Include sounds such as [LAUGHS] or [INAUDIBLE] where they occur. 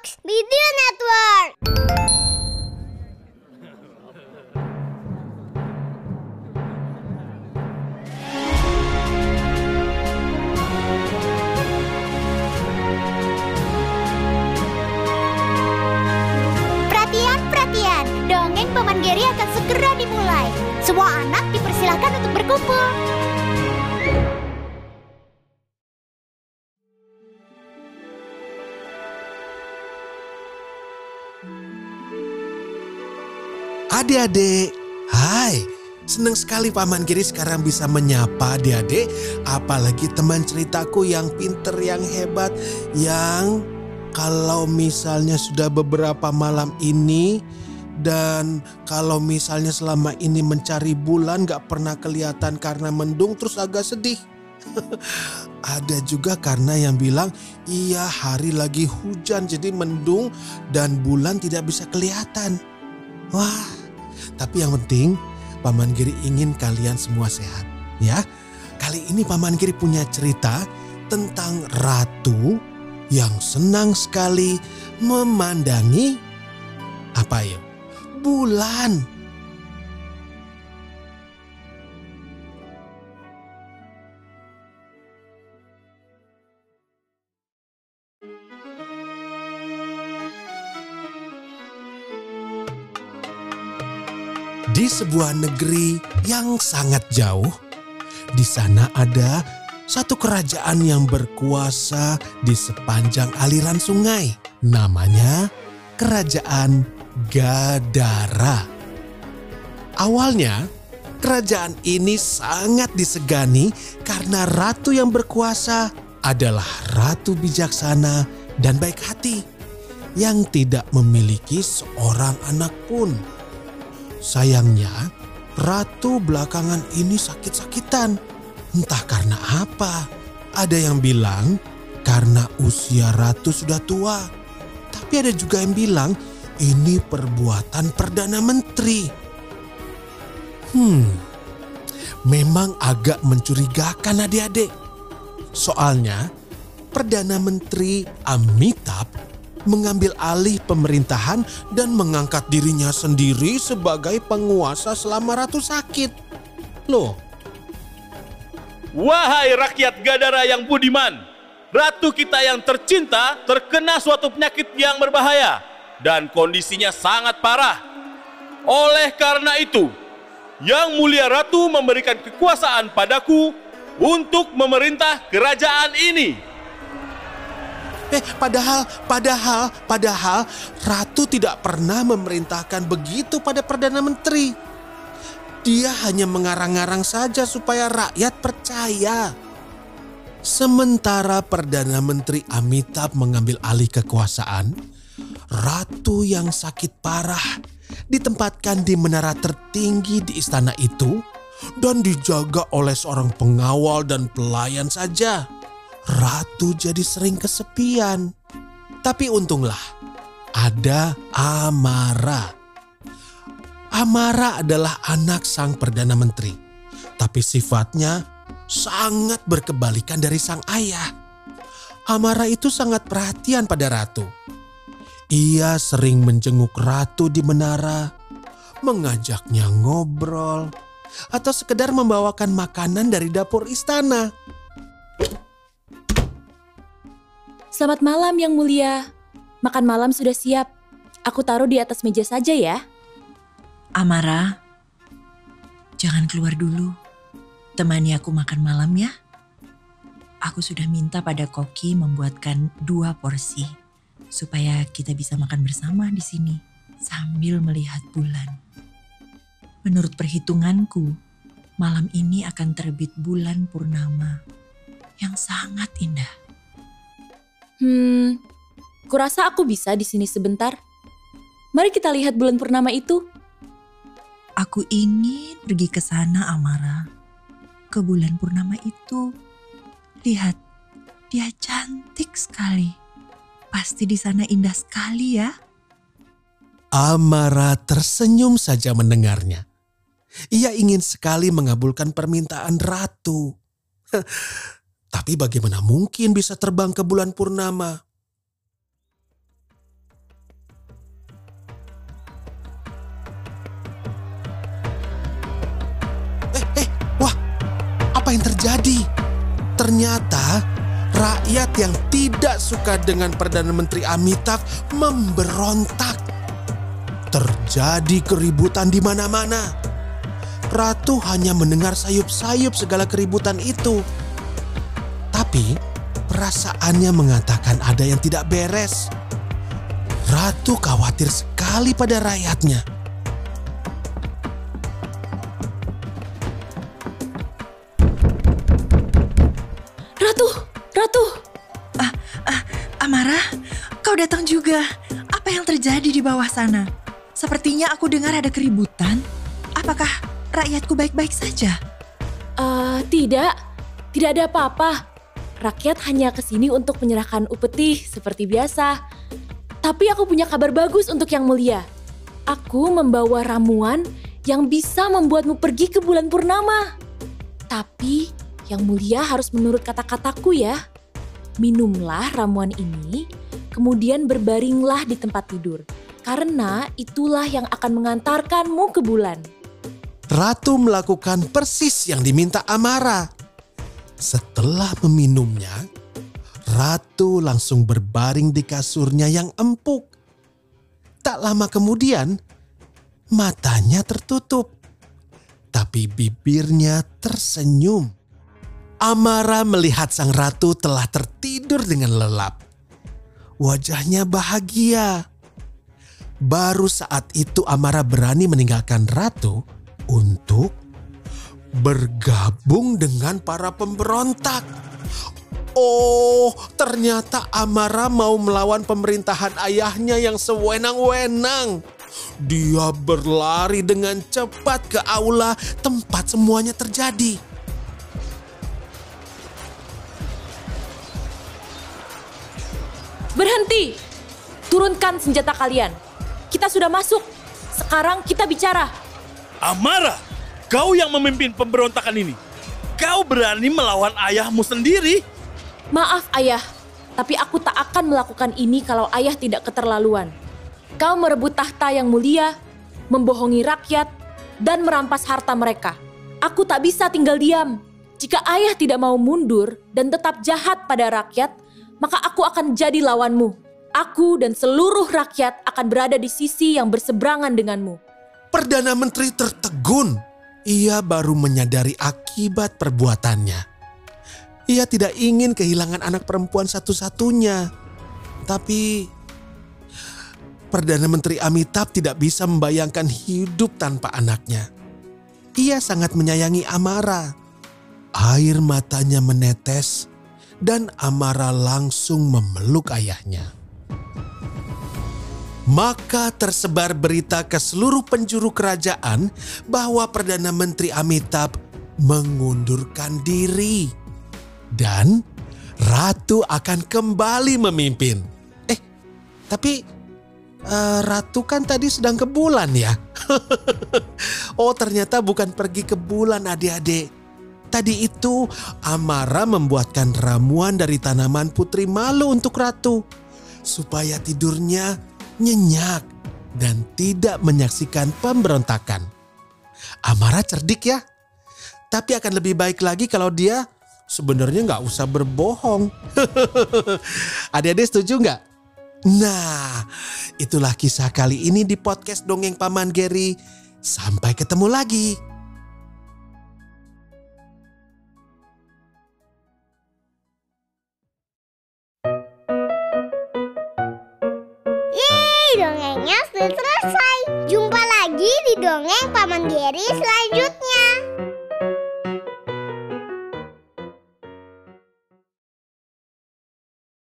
Video Network. Perhatian, perhatian. Dongeng Paman Geri akan segera dimulai. Semua anak dipersilahkan untuk berkumpul. Adik-adik, hai. Senang sekali Paman Giri sekarang bisa menyapa adik-adik. Apalagi teman ceritaku yang pinter, yang hebat. Yang kalau misalnya sudah beberapa malam ini. Dan kalau misalnya selama ini mencari bulan gak pernah kelihatan karena mendung terus agak sedih. [LAUGHS] Ada juga karena yang bilang iya hari lagi hujan jadi mendung dan bulan tidak bisa kelihatan. Wah, tapi yang penting Paman Giri ingin kalian semua sehat. Ya, kali ini Paman Giri punya cerita tentang ratu yang senang sekali memandangi apa ya? Bulan. Di sebuah negeri yang sangat jauh, di sana ada satu kerajaan yang berkuasa di sepanjang aliran sungai. Namanya Kerajaan Gadara. Awalnya, kerajaan ini sangat disegani karena ratu yang berkuasa adalah ratu bijaksana dan baik hati yang tidak memiliki seorang anak pun. Sayangnya, ratu belakangan ini sakit-sakitan. Entah karena apa. Ada yang bilang karena usia ratu sudah tua. Tapi ada juga yang bilang ini perbuatan Perdana Menteri. Hmm, memang agak mencurigakan adik-adik. Soalnya, Perdana Menteri Amitabh mengambil alih pemerintahan dan mengangkat dirinya sendiri sebagai penguasa selama ratu sakit. Loh, Wahai rakyat Gadara yang budiman, ratu kita yang tercinta terkena suatu penyakit yang berbahaya dan kondisinya sangat parah. Oleh karena itu, yang mulia ratu memberikan kekuasaan padaku untuk memerintah kerajaan ini. Eh padahal, padahal, padahal ratu tidak pernah memerintahkan begitu pada Perdana Menteri. Dia hanya mengarang-arang saja supaya rakyat percaya. Sementara Perdana Menteri Amitabh mengambil alih kekuasaan, ratu yang sakit parah ditempatkan di menara tertinggi di istana itu dan dijaga oleh seorang pengawal dan pelayan saja. Ratu jadi sering kesepian. Tapi untunglah ada Amara. Amara adalah anak sang Perdana Menteri. Tapi sifatnya sangat berkebalikan dari sang ayah. Amara itu sangat perhatian pada ratu. Ia sering menjenguk ratu di menara, mengajaknya ngobrol, atau sekedar membawakan makanan dari dapur istana. Selamat malam yang mulia. Makan malam sudah siap. Aku taruh di atas meja saja ya. Amara, jangan keluar dulu. Temani aku makan malam ya. Aku sudah minta pada Koki membuatkan dua porsi supaya kita bisa makan bersama di sini sambil melihat bulan. Menurut perhitunganku, malam ini akan terbit bulan purnama yang sangat indah. Hmm, kurasa aku bisa di sini sebentar. Mari kita lihat bulan purnama itu. Aku ingin pergi ke sana, Amara. Ke bulan purnama itu. Lihat, dia cantik sekali. Pasti di sana indah sekali ya. Amara tersenyum saja mendengarnya. Ia ingin sekali mengabulkan permintaan ratu. [LAUGHS] Tapi bagaimana mungkin bisa terbang ke bulan purnama? Eh, eh, wah, apa yang terjadi? Ternyata rakyat yang tidak suka dengan Perdana Menteri Amitav memberontak. Terjadi keributan di mana-mana. Ratu hanya mendengar sayup-sayup segala keributan itu tapi perasaannya mengatakan ada yang tidak beres. Ratu khawatir sekali pada rakyatnya. Ratu, Ratu, Amara, kau datang juga. Apa yang terjadi di bawah sana? Sepertinya aku dengar ada keributan. Apakah rakyatku baik-baik saja? Eh, tidak, tidak ada apa-apa. Rakyat hanya ke sini untuk menyerahkan upeti seperti biasa. Tapi aku punya kabar bagus untuk yang mulia. Aku membawa ramuan yang bisa membuatmu pergi ke bulan purnama. Tapi yang mulia harus menurut kata-kataku ya. Minumlah ramuan ini, kemudian berbaringlah di tempat tidur. Karena itulah yang akan mengantarkanmu ke bulan. Ratu melakukan persis yang diminta Amara. Setelah meminumnya, Ratu langsung berbaring di kasurnya yang empuk. Tak lama kemudian, matanya tertutup, tapi bibirnya tersenyum. Amara melihat sang ratu telah tertidur dengan lelap. Wajahnya bahagia. Baru saat itu Amara berani meninggalkan ratu untuk bergabung dengan para pemberontak. Oh, ternyata Amara mau melawan pemerintahan ayahnya yang sewenang-wenang. Dia berlari dengan cepat ke aula tempat semuanya terjadi. Berhenti! Turunkan senjata kalian. Kita sudah masuk. Sekarang kita bicara. Amara, kau yang memimpin pemberontakan ini. Kau berani melawan ayahmu sendiri? Maaf ayah, tapi aku tak akan melakukan ini kalau ayah tidak keterlaluan. Kau merebut tahta yang mulia, membohongi rakyat, dan merampas harta mereka. Aku tak bisa tinggal diam. Jika ayah tidak mau mundur dan tetap jahat pada rakyat, maka aku akan jadi lawanmu. Aku dan seluruh rakyat akan berada di sisi yang berseberangan denganmu. Perdana Menteri tertegun. Ia baru menyadari akibat perbuatannya. Ia tidak ingin kehilangan anak perempuan satu-satunya. Tapi Perdana Menteri Amitabh tidak bisa membayangkan hidup tanpa anaknya. Ia sangat menyayangi Amara. Air matanya menetes dan Amara langsung memeluk ayahnya. Maka tersebar berita ke seluruh penjuru kerajaan bahwa Perdana Menteri Amitabh mengundurkan diri. Dan Ratu akan kembali memimpin. Eh, tapi eh, Ratu kan tadi sedang ke bulan ya? [LAUGHS] oh ternyata bukan pergi ke bulan adik-adik. Tadi itu Amara membuatkan ramuan dari tanaman putri malu untuk Ratu. Supaya tidurnya nyenyak dan tidak menyaksikan pemberontakan. Amara cerdik ya. Tapi akan lebih baik lagi kalau dia sebenarnya nggak usah berbohong. [LAUGHS] Adik-adik setuju nggak? Nah, itulah kisah kali ini di podcast Dongeng Paman Geri. Sampai ketemu lagi. Selesai. Jumpa lagi di dongeng Paman Geri selanjutnya.